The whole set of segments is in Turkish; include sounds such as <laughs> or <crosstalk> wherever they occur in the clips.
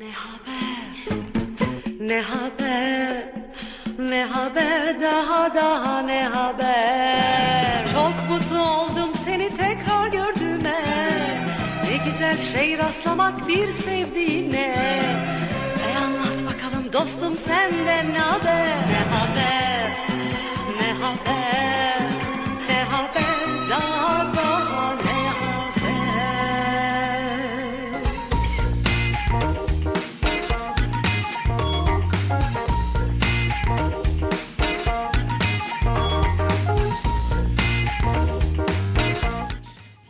Ne haber? Ne haber? Ne haber daha daha ne haber? Çok mutlu oldum seni tekrar gördüğüme. Ne güzel şey rastlamak bir sevdiğine. E anlat bakalım dostum senden ne haber? Ne haber?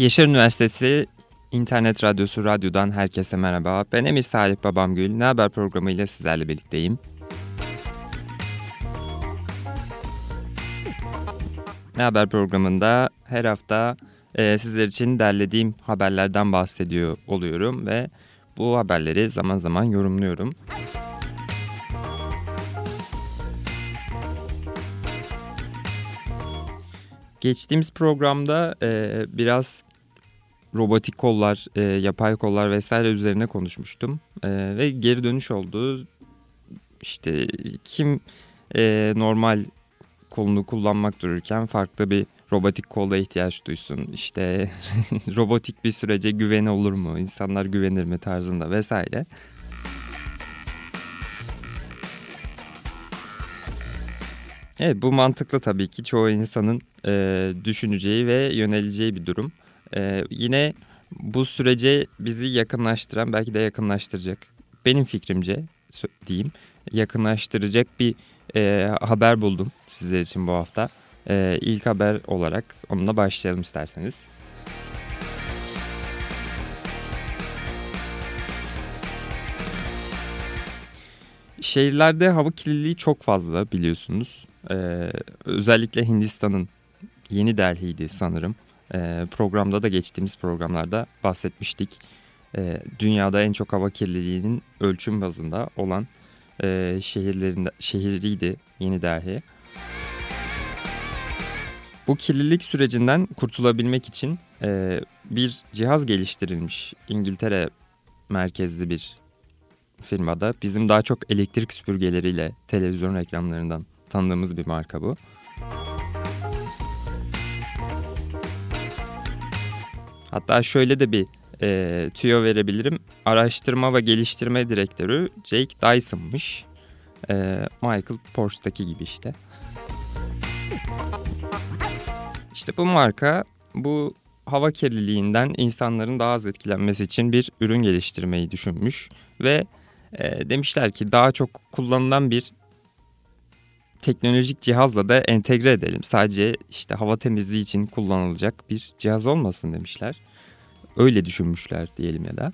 Yaşar Üniversitesi İnternet Radyosu Radyo'dan herkese merhaba. Ben Emir Salih Babamgül. Ne Haber programıyla sizlerle birlikteyim. Ne Haber programında her hafta e, sizler için derlediğim haberlerden bahsediyor oluyorum ve bu haberleri zaman zaman yorumluyorum. Geçtiğimiz programda e, biraz robotik kollar, e, yapay kollar vesaire üzerine konuşmuştum. E, ve geri dönüş oldu. İşte kim e, normal kolunu kullanmak dururken farklı bir robotik kola ihtiyaç duysun. İşte <laughs> robotik bir sürece güven olur mu? İnsanlar güvenir mi tarzında vesaire. Evet bu mantıklı tabii ki çoğu insanın e, düşüneceği ve yöneleceği bir durum. E, yine bu sürece bizi yakınlaştıran belki de yakınlaştıracak benim fikrimce diyeyim yakınlaştıracak bir e, haber buldum sizler için bu hafta. E, ilk haber olarak onunla başlayalım isterseniz. Şehirlerde hava kirliliği çok fazla biliyorsunuz. Ee, özellikle Hindistan'ın Yeni Delhi'ydi sanırım. Ee, programda da geçtiğimiz programlarda bahsetmiştik. Ee, dünyada en çok hava kirliliğinin ölçüm bazında olan e, şehirlerinde şehriydi Yeni Delhi. Bu kirlilik sürecinden kurtulabilmek için e, bir cihaz geliştirilmiş. İngiltere merkezli bir firmada. Bizim daha çok elektrik süpürgeleriyle televizyon reklamlarından tanıdığımız bir marka bu. Hatta şöyle de bir e, tüyo verebilirim. Araştırma ve geliştirme direktörü Jake Dyson'mış. E, Michael Porsche'daki gibi işte. İşte bu marka bu hava kirliliğinden insanların daha az etkilenmesi için bir ürün geliştirmeyi düşünmüş ve e, demişler ki daha çok kullanılan bir teknolojik cihazla da entegre edelim. Sadece işte hava temizliği için kullanılacak bir cihaz olmasın demişler. Öyle düşünmüşler diyelim ya da.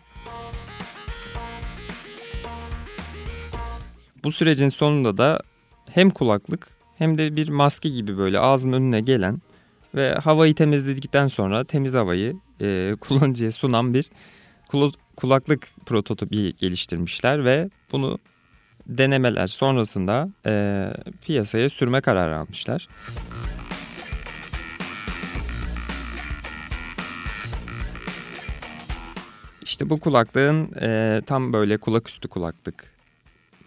Bu sürecin sonunda da hem kulaklık hem de bir maske gibi böyle ağzın önüne gelen ve havayı temizledikten sonra temiz havayı e, <laughs> kullanıcıya sunan bir kula- kulaklık prototipi geliştirmişler ve bunu denemeler sonrasında e, piyasaya sürme kararı almışlar. İşte bu kulaklığın e, tam böyle kulak üstü kulaklık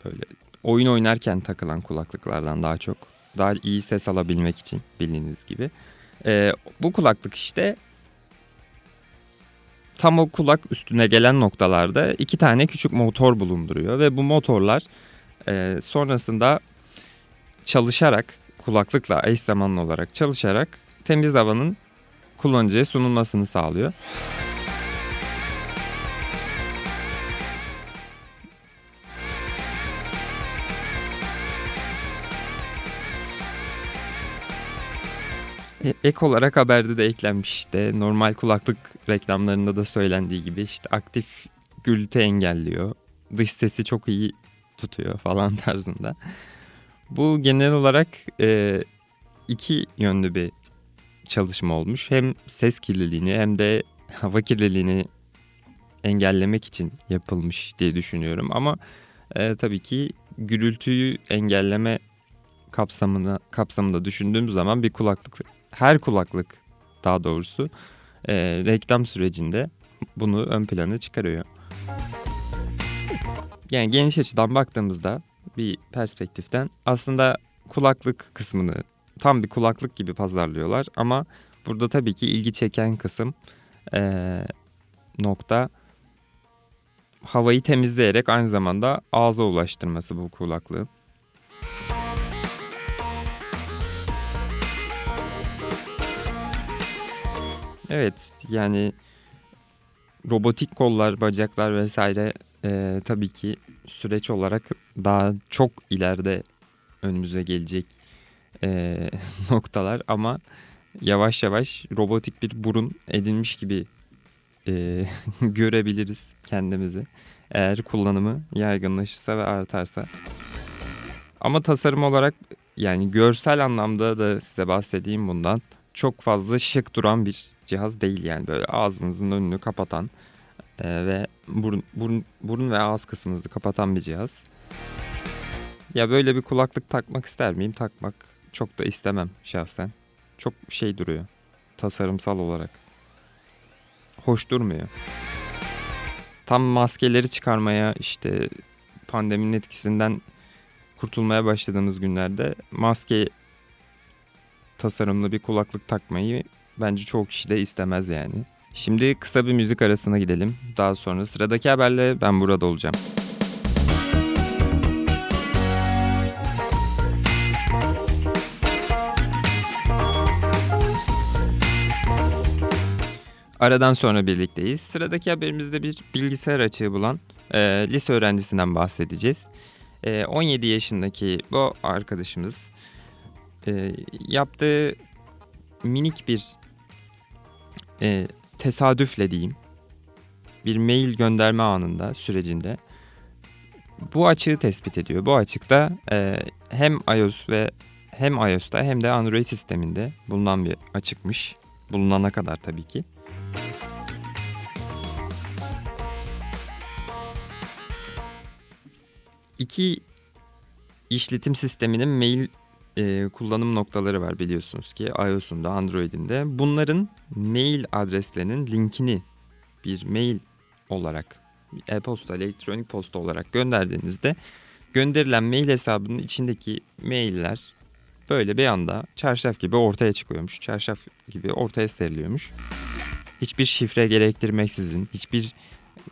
böyle oyun oynarken takılan kulaklıklardan daha çok daha iyi ses alabilmek için bildiğiniz gibi. E, bu kulaklık işte tam o kulak üstüne gelen noktalarda iki tane küçük motor bulunduruyor ve bu motorlar e, sonrasında çalışarak kulaklıkla eş zamanlı olarak çalışarak temiz havanın kullanıcıya sunulmasını sağlıyor. E- Ek olarak haberde de eklenmiş işte normal kulaklık reklamlarında da söylendiği gibi işte aktif gürültü engelliyor. Dış sesi çok iyi tutuyor falan <laughs> tarzında. Bu genel olarak e, iki yönlü bir çalışma olmuş. Hem ses kirliliğini hem de <laughs> hava kirliliğini engellemek için yapılmış diye düşünüyorum. Ama e, tabii ki gürültüyü engelleme kapsamına kapsamında düşündüğüm zaman bir kulaklık her kulaklık daha doğrusu e, reklam sürecinde bunu ön plana çıkarıyor. Yani geniş açıdan baktığımızda bir perspektiften aslında kulaklık kısmını tam bir kulaklık gibi pazarlıyorlar ama burada tabii ki ilgi çeken kısım ee, nokta havayı temizleyerek aynı zamanda ağza ulaştırması bu kulaklığın. Evet yani robotik kollar, bacaklar vesaire e, tabii ki süreç olarak daha çok ileride önümüze gelecek e, <laughs> noktalar ama yavaş yavaş robotik bir burun edinmiş gibi e, <laughs> görebiliriz kendimizi. Eğer kullanımı yaygınlaşırsa ve artarsa. Ama tasarım olarak yani görsel anlamda da size bahsedeyim bundan. Çok fazla şık duran bir cihaz değil yani böyle ağzınızın önünü kapatan e, ve burun, burun, burun ve ağız kısmınızı kapatan bir cihaz. Ya böyle bir kulaklık takmak ister miyim? Takmak çok da istemem şahsen. Çok şey duruyor tasarımsal olarak. Hoş durmuyor. Tam maskeleri çıkarmaya işte pandeminin etkisinden kurtulmaya başladığımız günlerde maske tasarımlı bir kulaklık takmayı bence çoğu kişi de istemez yani. Şimdi kısa bir müzik arasına gidelim. Daha sonra sıradaki haberle ben burada olacağım. Aradan sonra birlikteyiz. Sıradaki haberimizde bir bilgisayar açığı bulan e, lise öğrencisinden bahsedeceğiz. E, 17 yaşındaki bu arkadaşımız e, yaptığı minik bir e, tesadüfle diyeyim bir mail gönderme anında sürecinde bu açığı tespit ediyor. Bu açıkta e, hem iOS ve hem iOS'ta hem de Android sisteminde bulunan bir açıkmış. Bulunana kadar tabii ki. İki işletim sisteminin mail e, kullanım noktaları var biliyorsunuz ki iOS'un da Android'in de. Bunların mail adreslerinin linkini bir mail olarak e-posta, elektronik posta olarak gönderdiğinizde gönderilen mail hesabının içindeki mailler böyle bir anda çarşaf gibi ortaya çıkıyormuş. Çarşaf gibi ortaya seriliyormuş. Hiçbir şifre gerektirmeksizin, hiçbir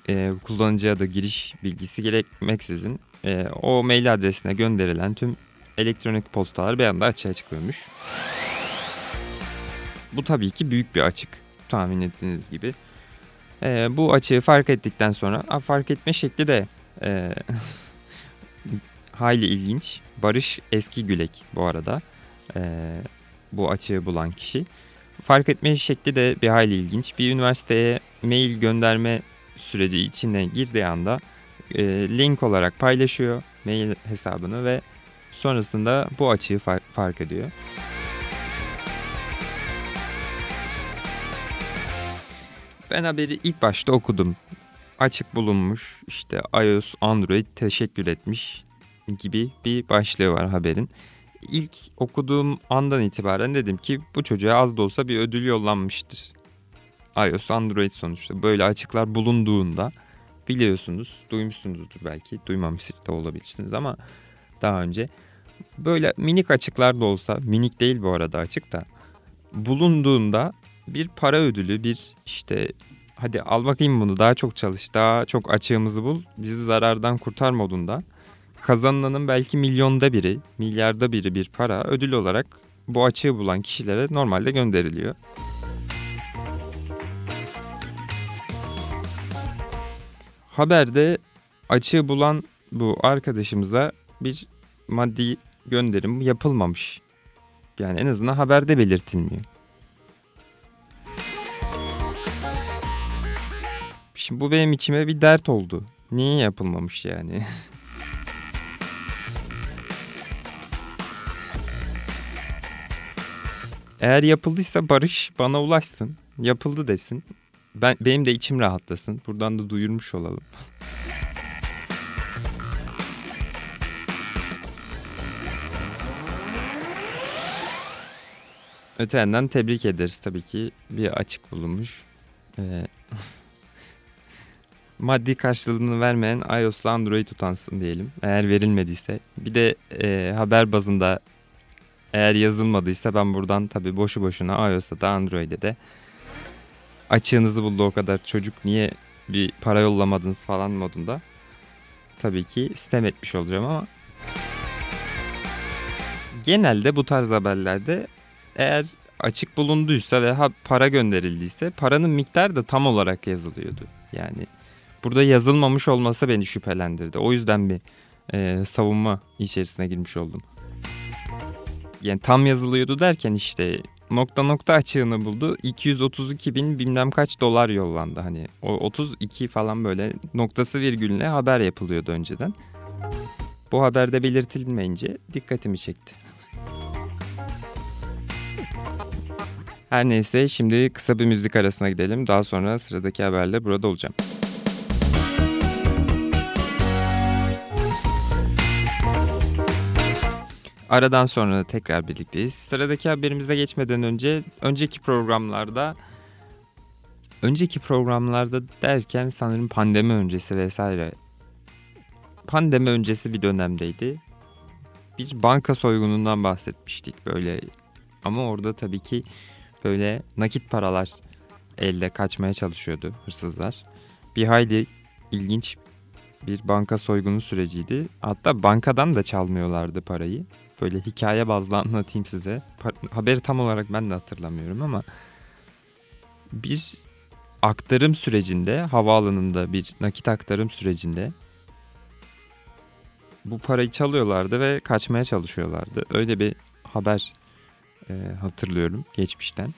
e, kullanıcı adı giriş bilgisi gerekmeksizin e, o mail adresine gönderilen tüm elektronik postalar bir anda açığa çıkıyormuş. Bu tabii ki büyük bir açık tahmin ettiğiniz gibi. E, bu açığı fark ettikten sonra a, fark etme şekli de e, <laughs> hayli ilginç. Barış Eski Gülek bu arada e, bu açığı bulan kişi. Fark etme şekli de bir hayli ilginç. Bir üniversiteye mail gönderme süreci içine girdiği anda e, link olarak paylaşıyor mail hesabını ve sonrasında bu açığı far- fark ediyor. Ben haberi ilk başta okudum. Açık bulunmuş işte iOS, Android teşekkür etmiş gibi bir başlığı var haberin. İlk okuduğum andan itibaren dedim ki bu çocuğa az da olsa bir ödül yollanmıştır. iOS, Android sonuçta böyle açıklar bulunduğunda biliyorsunuz, duymuşsunuzdur belki, duymamış da olabilirsiniz ama daha önce böyle minik açıklar da olsa, minik değil bu arada açık da bulunduğunda bir para ödülü, bir işte hadi al bakayım bunu daha çok çalış, daha çok açığımızı bul, bizi zarardan kurtar modunda kazanılanın belki milyonda biri, milyarda biri bir para ödül olarak bu açığı bulan kişilere normalde gönderiliyor. Haberde açığı bulan bu arkadaşımıza bir maddi gönderim yapılmamış. Yani en azından haberde belirtilmiyor. Şimdi bu benim içime bir dert oldu. Niye yapılmamış yani? <laughs> Eğer yapıldıysa Barış bana ulaşsın. Yapıldı desin. Ben benim de içim rahatlasın. Buradan da duyurmuş olalım. <laughs> Öte yandan tebrik ederiz tabii ki. Bir açık bulunmuş. Ee, <laughs> maddi karşılığını vermeyen iOS'la Android utansın diyelim. Eğer verilmediyse. Bir de e, haber bazında eğer yazılmadıysa ben buradan tabii boşu boşuna iOS'ta da Android'e de açığınızı buldu o kadar çocuk niye bir para yollamadınız falan modunda tabii ki sistem etmiş olacağım ama genelde bu tarz haberlerde eğer açık bulunduysa ve ha para gönderildiyse paranın miktarı da tam olarak yazılıyordu. Yani burada yazılmamış olması beni şüphelendirdi. O yüzden bir e, savunma içerisine girmiş oldum. Yani tam yazılıyordu derken işte nokta nokta açığını buldu. 232 bin bilmem kaç dolar yollandı. Hani o 32 falan böyle noktası virgülüne haber yapılıyordu önceden. Bu haberde belirtilmeyince dikkatimi çekti. Her neyse şimdi kısa bir müzik arasına gidelim. Daha sonra sıradaki haberle burada olacağım. Aradan sonra tekrar birlikteyiz. Sıradaki haberimize geçmeden önce önceki programlarda önceki programlarda derken sanırım pandemi öncesi vesaire pandemi öncesi bir dönemdeydi. Bir banka soygunundan bahsetmiştik böyle ama orada tabii ki böyle nakit paralar elde kaçmaya çalışıyordu hırsızlar. Bir hayli ilginç bir banka soygunu süreciydi. Hatta bankadan da çalmıyorlardı parayı. Böyle hikaye bazlı <laughs> anlatayım size. haberi tam olarak ben de hatırlamıyorum ama bir aktarım sürecinde havaalanında bir nakit aktarım sürecinde bu parayı çalıyorlardı ve kaçmaya çalışıyorlardı. Öyle bir haber e, hatırlıyorum geçmişten.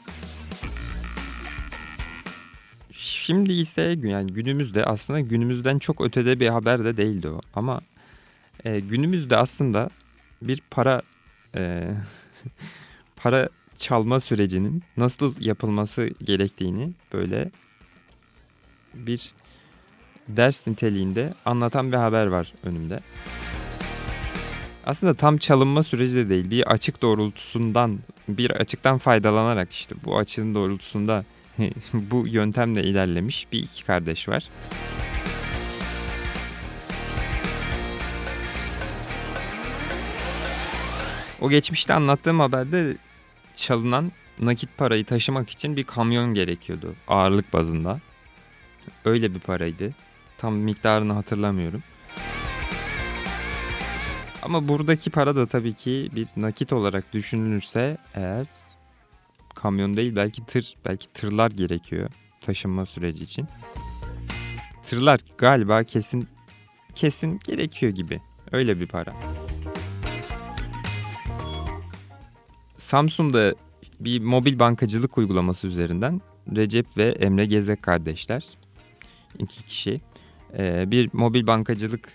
Şimdi ise yani günümüzde aslında günümüzden çok ötede bir haber de değildi o. Ama e, günümüzde aslında bir para e, <laughs> para çalma sürecinin nasıl yapılması gerektiğini böyle bir ders niteliğinde anlatan bir haber var önümde. Aslında tam çalınma süreci de değil. Bir açık doğrultusundan, bir açıktan faydalanarak işte bu açığın doğrultusunda <laughs> bu yöntemle ilerlemiş bir iki kardeş var. O geçmişte anlattığım haberde çalınan nakit parayı taşımak için bir kamyon gerekiyordu ağırlık bazında. Öyle bir paraydı. Tam miktarını hatırlamıyorum. Ama buradaki para da tabii ki bir nakit olarak düşünülürse eğer kamyon değil belki tır, belki tırlar gerekiyor taşınma süreci için. Tırlar galiba kesin kesin gerekiyor gibi. Öyle bir para. Samsun'da bir mobil bankacılık uygulaması üzerinden Recep ve Emre Gezek kardeşler iki kişi bir mobil bankacılık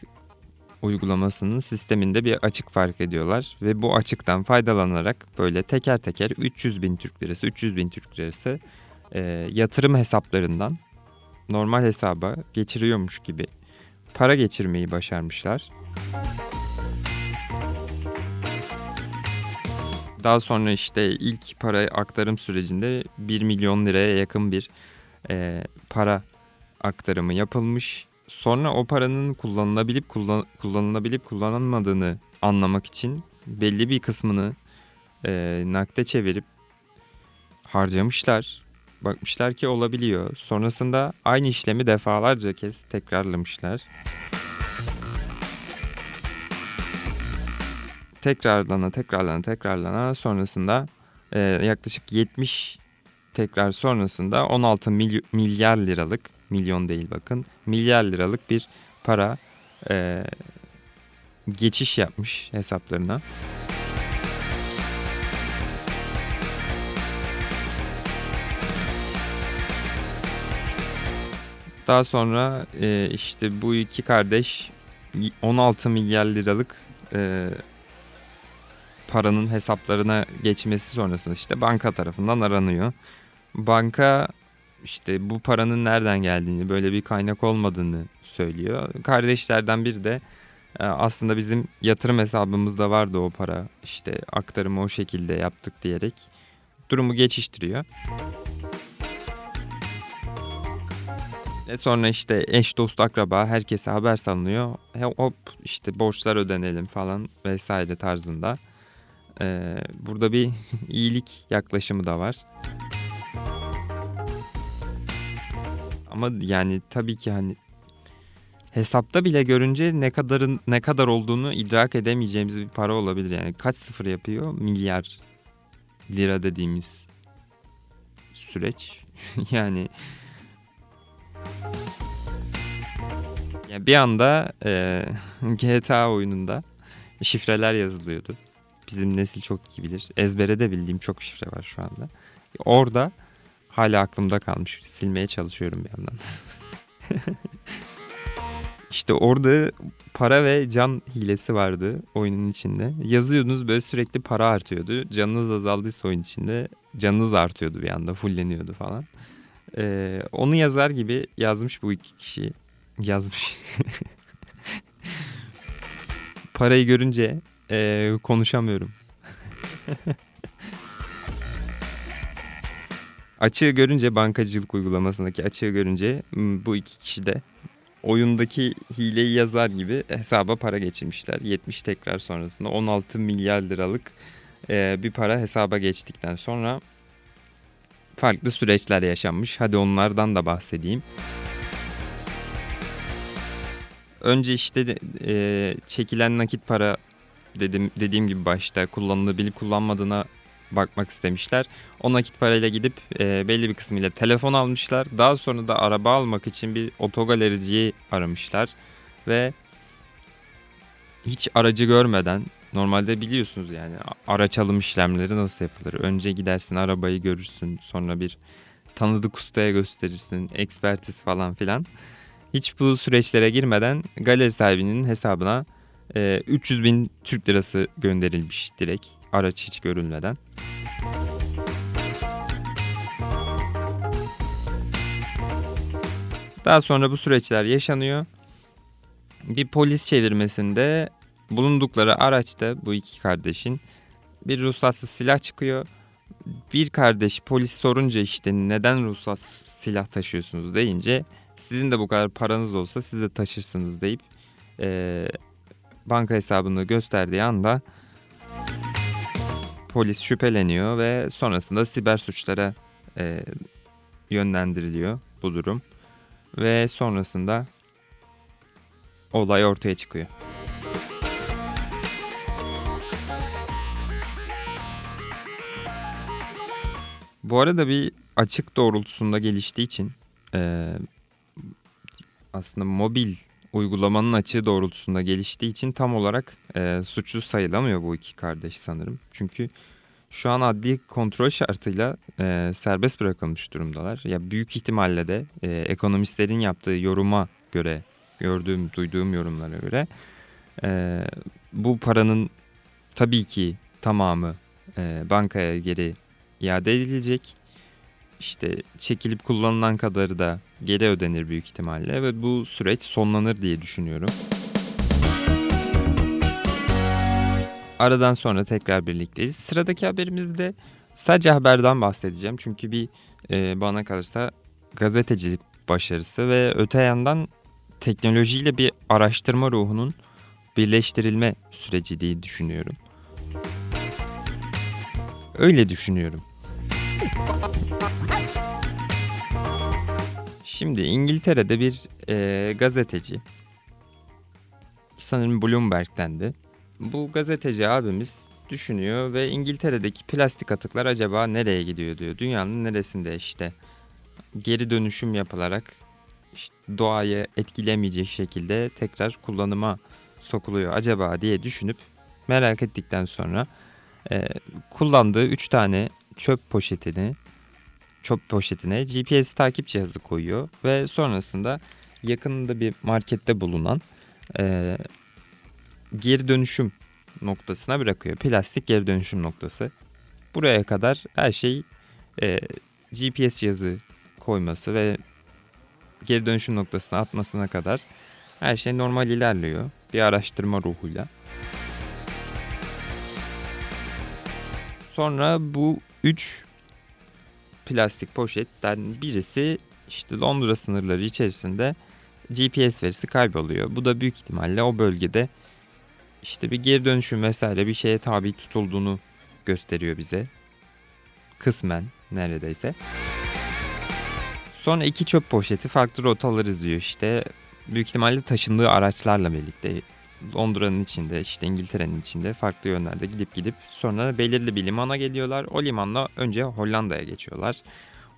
uygulamasının sisteminde bir açık fark ediyorlar ve bu açıktan faydalanarak böyle teker teker 300 bin Türk lirası 300 bin Türk lirası e, yatırım hesaplarından normal hesaba geçiriyormuş gibi para geçirmeyi başarmışlar. Daha sonra işte ilk para aktarım sürecinde 1 milyon liraya yakın bir e, para aktarımı yapılmış Sonra o paranın kullanılabilip kullan, kullanılabilip kullanılmadığını anlamak için belli bir kısmını e, nakde çevirip harcamışlar. Bakmışlar ki olabiliyor. Sonrasında aynı işlemi defalarca kez tekrarlamışlar. Tekrarlana tekrarlana tekrarlana sonrasında e, yaklaşık 70 tekrar sonrasında 16 milyar liralık milyon değil bakın milyar liralık bir para e, geçiş yapmış hesaplarına. Daha sonra e, işte bu iki kardeş 16 milyar liralık e, paranın hesaplarına geçmesi sonrasında işte banka tarafından aranıyor. Banka işte bu paranın nereden geldiğini, böyle bir kaynak olmadığını söylüyor. Kardeşlerden biri de e, aslında bizim yatırım hesabımızda vardı o para. İşte aktarımı o şekilde yaptık diyerek durumu geçiştiriyor. E sonra işte eş dost akraba herkese haber salınıyor. Hop işte borçlar ödenelim falan vesaire tarzında. Ee, burada bir <laughs> iyilik yaklaşımı da var. Ama yani tabii ki hani hesapta bile görünce ne kadarın ne kadar olduğunu idrak edemeyeceğimiz bir para olabilir yani. Kaç sıfır yapıyor? Milyar lira dediğimiz süreç. <laughs> yani bir anda e, <laughs> GTA oyununda şifreler yazılıyordu. Bizim nesil çok iyi bilir. Ezbere de bildiğim çok şifre var şu anda. Orada hala aklımda kalmış. Silmeye çalışıyorum bir yandan. <laughs> İşte orada para ve can hilesi vardı oyunun içinde. Yazıyordunuz böyle sürekli para artıyordu. Canınız azaldıysa oyun içinde canınız artıyordu bir anda fulleniyordu falan. Ee, onu yazar gibi yazmış bu iki kişi. Yazmış. <laughs> Parayı görünce e, konuşamıyorum. <laughs> açığı görünce bankacılık uygulamasındaki açığı görünce bu iki kişi de oyundaki hileyi yazar gibi hesaba para geçirmişler. 70 tekrar sonrasında 16 milyar liralık bir para hesaba geçtikten sonra farklı süreçler yaşanmış. Hadi onlardan da bahsedeyim. Önce işte çekilen nakit para dedim dediğim gibi başta kullanılabilip kullanmadığına bakmak istemişler. O nakit parayla gidip e, belli bir kısmıyla telefon almışlar. Daha sonra da araba almak için bir otogalericiyi aramışlar. Ve hiç aracı görmeden normalde biliyorsunuz yani araç alım işlemleri nasıl yapılır. Önce gidersin arabayı görürsün sonra bir tanıdık ustaya gösterirsin ekspertiz falan filan. Hiç bu süreçlere girmeden galeri sahibinin hesabına 300 e, bin Türk lirası gönderilmiş direkt araç hiç görülmeden. Daha sonra bu süreçler yaşanıyor. Bir polis çevirmesinde bulundukları araçta bu iki kardeşin bir ruhsatsız silah çıkıyor. Bir kardeş polis sorunca işte neden ruhsatsız silah taşıyorsunuz deyince sizin de bu kadar paranız olsa siz de taşırsınız deyip e, banka hesabını gösterdiği anda polis şüpheleniyor ve sonrasında siber suçlara e, yönlendiriliyor bu durum. Ve sonrasında olay ortaya çıkıyor. Bu arada bir açık doğrultusunda geliştiği için e, aslında mobil uygulamanın açığı doğrultusunda geliştiği için tam olarak e, suçlu sayılamıyor bu iki kardeş sanırım. Çünkü şu an adli kontrol şartıyla e, serbest bırakılmış durumdalar. Ya büyük ihtimalle de e, ekonomistlerin yaptığı yoruma göre, gördüğüm, duyduğum yorumlara göre e, bu paranın tabii ki tamamı e, bankaya geri iade edilecek. İşte çekilip kullanılan kadarı da geri ödenir büyük ihtimalle ve bu süreç sonlanır diye düşünüyorum. Aradan sonra tekrar birlikteyiz. Sıradaki haberimizde sadece haberden bahsedeceğim. Çünkü bir e, bana kalırsa gazetecilik başarısı ve öte yandan teknolojiyle bir araştırma ruhunun birleştirilme süreci diye düşünüyorum. Öyle düşünüyorum. Şimdi İngiltere'de bir e, gazeteci sanırım Bloomberg'den de bu gazeteci abimiz düşünüyor ve İngiltere'deki plastik atıklar acaba nereye gidiyor diyor. Dünyanın neresinde işte geri dönüşüm yapılarak işte doğayı etkilemeyecek şekilde tekrar kullanıma sokuluyor acaba diye düşünüp merak ettikten sonra e, kullandığı 3 tane çöp poşetini çöp poşetine GPS takip cihazı koyuyor ve sonrasında yakınında bir markette bulunan e, geri dönüşüm noktasına bırakıyor. Plastik geri dönüşüm noktası. Buraya kadar her şey e, GPS cihazı koyması ve geri dönüşüm noktasına atmasına kadar her şey normal ilerliyor. Bir araştırma ruhuyla. Sonra bu üç plastik poşetten birisi işte Londra sınırları içerisinde GPS verisi kayboluyor. Bu da büyük ihtimalle o bölgede işte bir geri dönüşüm vesaire bir şeye tabi tutulduğunu gösteriyor bize. Kısmen neredeyse. Sonra iki çöp poşeti farklı rotalar izliyor işte. Büyük ihtimalle taşındığı araçlarla birlikte. Londra'nın içinde işte İngiltere'nin içinde farklı yönlerde gidip gidip sonra belirli bir limana geliyorlar. O limanla önce Hollanda'ya geçiyorlar.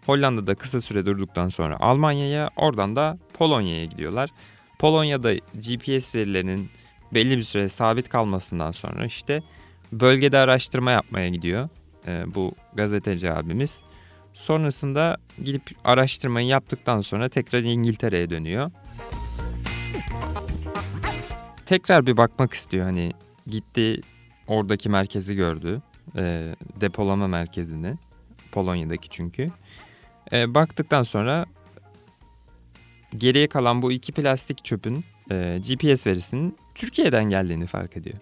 Hollanda'da kısa süre durduktan sonra Almanya'ya oradan da Polonya'ya gidiyorlar. Polonya'da GPS verilerinin belli bir süre sabit kalmasından sonra işte bölgede araştırma yapmaya gidiyor e, bu gazeteci abimiz. Sonrasında gidip araştırmayı yaptıktan sonra tekrar İngiltere'ye dönüyor. Tekrar bir bakmak istiyor hani gitti oradaki merkezi gördü. E, depolama merkezini. Polonya'daki çünkü. E, baktıktan sonra geriye kalan bu iki plastik çöpün e, GPS verisinin Türkiye'den geldiğini fark ediyor.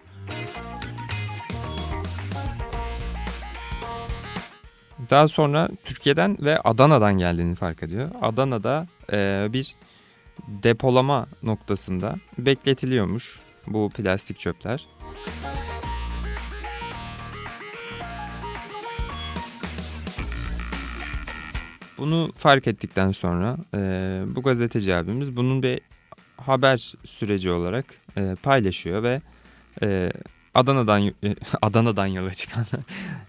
Daha sonra Türkiye'den ve Adana'dan geldiğini fark ediyor. Adana'da e, bir depolama noktasında bekletiliyormuş bu plastik çöpler. Bunu fark ettikten sonra e, bu gazeteci abimiz bunun bir haber süreci olarak e, paylaşıyor ve e, Adana'dan <laughs> Adana'dan yola çıkan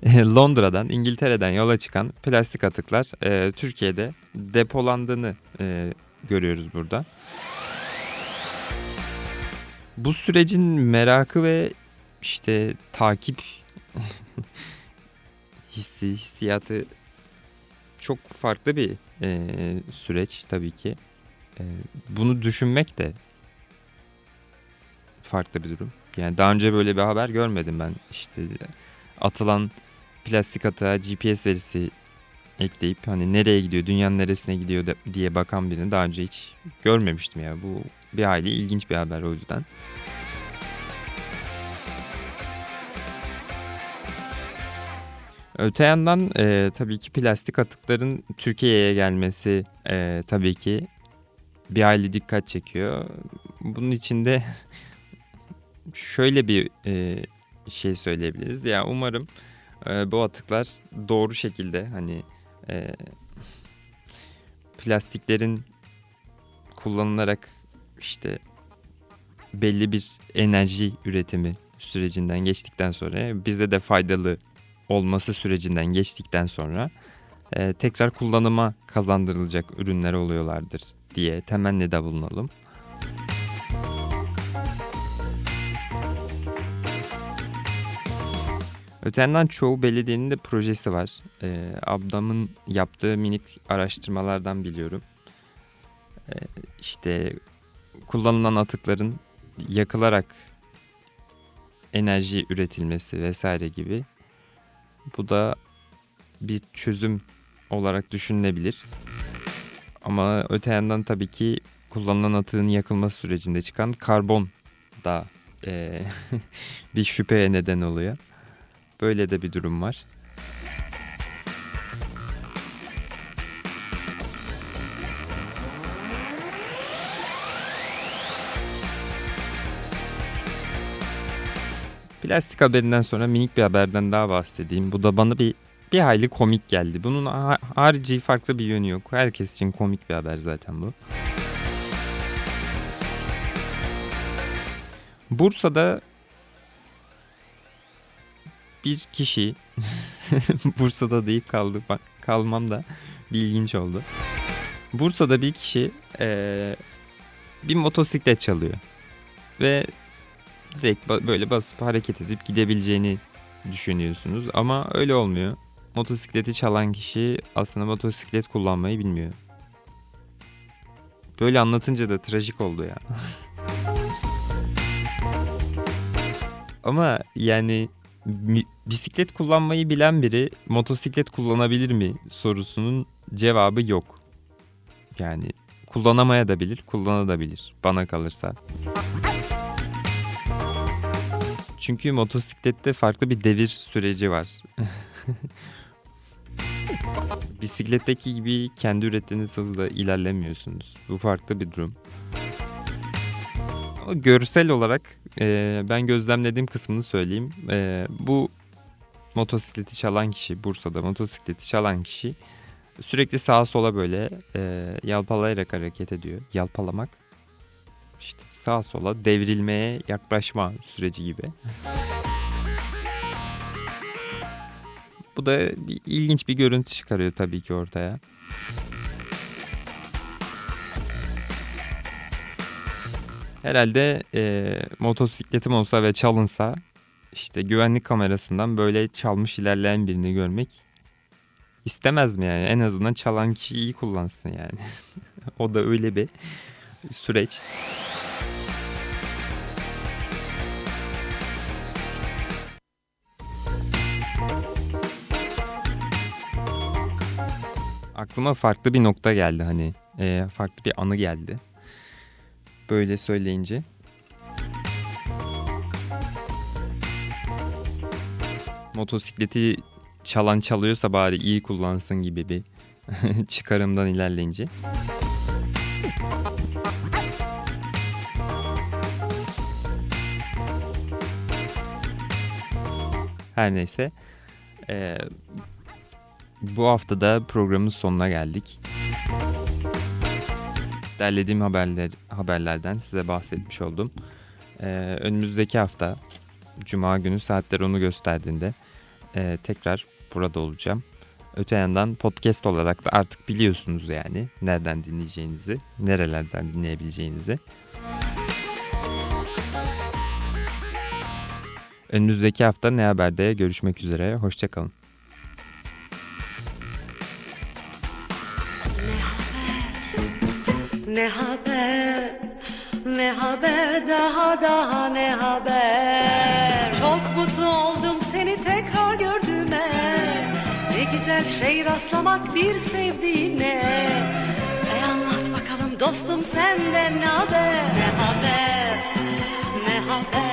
<laughs> Londra'dan İngiltere'den yola çıkan plastik atıklar e, Türkiye'de depolandığını e, görüyoruz burada. Bu sürecin merakı ve işte takip <laughs> hissi, hissiyatı çok farklı bir e, süreç tabii ki. E, bunu düşünmek de farklı bir durum. Yani daha önce böyle bir haber görmedim ben. İşte atılan plastik atığa GPS verisi ekleyip hani nereye gidiyor, dünyanın neresine gidiyor diye bakan birini daha önce hiç görmemiştim ya. Bu bir hayli ilginç bir haber o yüzden. Öte yandan e, tabii ki plastik atıkların Türkiye'ye gelmesi e, tabii ki bir hayli dikkat çekiyor. Bunun içinde <laughs> şöyle bir e, şey söyleyebiliriz. Ya yani umarım e, bu atıklar doğru şekilde hani e, plastiklerin kullanılarak işte belli bir enerji üretimi sürecinden geçtikten sonra bizde de faydalı olması sürecinden geçtikten sonra e, tekrar kullanıma kazandırılacak ürünler oluyorlardır diye temennide bulunalım. Öte yandan çoğu belediyenin de projesi var. Ee, ablamın yaptığı minik araştırmalardan biliyorum. Ee, işte kullanılan atıkların yakılarak enerji üretilmesi vesaire gibi. Bu da bir çözüm olarak düşünülebilir. Ama öte yandan tabii ki kullanılan atığın yakılması sürecinde çıkan karbon da e, <laughs> bir şüpheye neden oluyor. Böyle de bir durum var. Plastik haberinden sonra minik bir haberden daha bahsedeyim. Bu da bana bir bir hayli komik geldi. Bunun harici farklı bir yönü yok. Herkes için komik bir haber zaten bu. Bursa'da bir kişi <laughs> Bursa'da deyip kaldı kalmam da bir ilginç oldu. Bursa'da bir kişi ee, bir motosiklet çalıyor ve direkt böyle basıp hareket edip gidebileceğini düşünüyorsunuz ama öyle olmuyor. Motosikleti çalan kişi aslında motosiklet kullanmayı bilmiyor. Böyle anlatınca da trajik oldu ya. <laughs> ama yani bisiklet kullanmayı bilen biri motosiklet kullanabilir mi sorusunun cevabı yok. Yani kullanamaya da bilir, kullanabilir bana kalırsa. Çünkü motosiklette farklı bir devir süreci var. <laughs> Bisikletteki gibi kendi ürettiğiniz hızla ilerlemiyorsunuz. Bu farklı bir durum. Görsel olarak e, ben gözlemlediğim kısmını söyleyeyim. E, bu motosikleti çalan kişi, Bursa'da motosikleti çalan kişi sürekli sağa sola böyle e, yalpalayarak hareket ediyor. Yalpalamak işte sağa sola devrilmeye yaklaşma süreci gibi. Bu da bir, ilginç bir görüntü çıkarıyor tabii ki ortaya. Herhalde e, motosikletim olsa ve çalınsa işte güvenlik kamerasından böyle çalmış ilerleyen birini görmek istemez mi yani? En azından çalan kişi iyi kullansın yani. <laughs> o da öyle bir süreç. Aklıma farklı bir nokta geldi hani e, farklı bir anı geldi. Böyle söyleyince. Motosikleti çalan çalıyorsa bari iyi kullansın gibi bir <laughs> çıkarımdan ilerleyince. Her neyse. Ee, bu hafta da programın sonuna geldik. Derlediğim haberler, haberlerden size bahsetmiş oldum. Ee, önümüzdeki hafta Cuma günü saatler onu gösterdiğinde e, tekrar burada olacağım. Öte yandan podcast olarak da artık biliyorsunuz yani nereden dinleyeceğinizi, nerelerden dinleyebileceğinizi. Önümüzdeki hafta Ne Haber'de görüşmek üzere. Hoşçakalın. Ne haber, ne haber, daha daha ne haber? Çok mutlu oldum seni tekrar gördüğüme. Ne güzel şey rastlamak bir sevdiğine. E anlat bakalım dostum senden ne haber? Ne haber, ne haber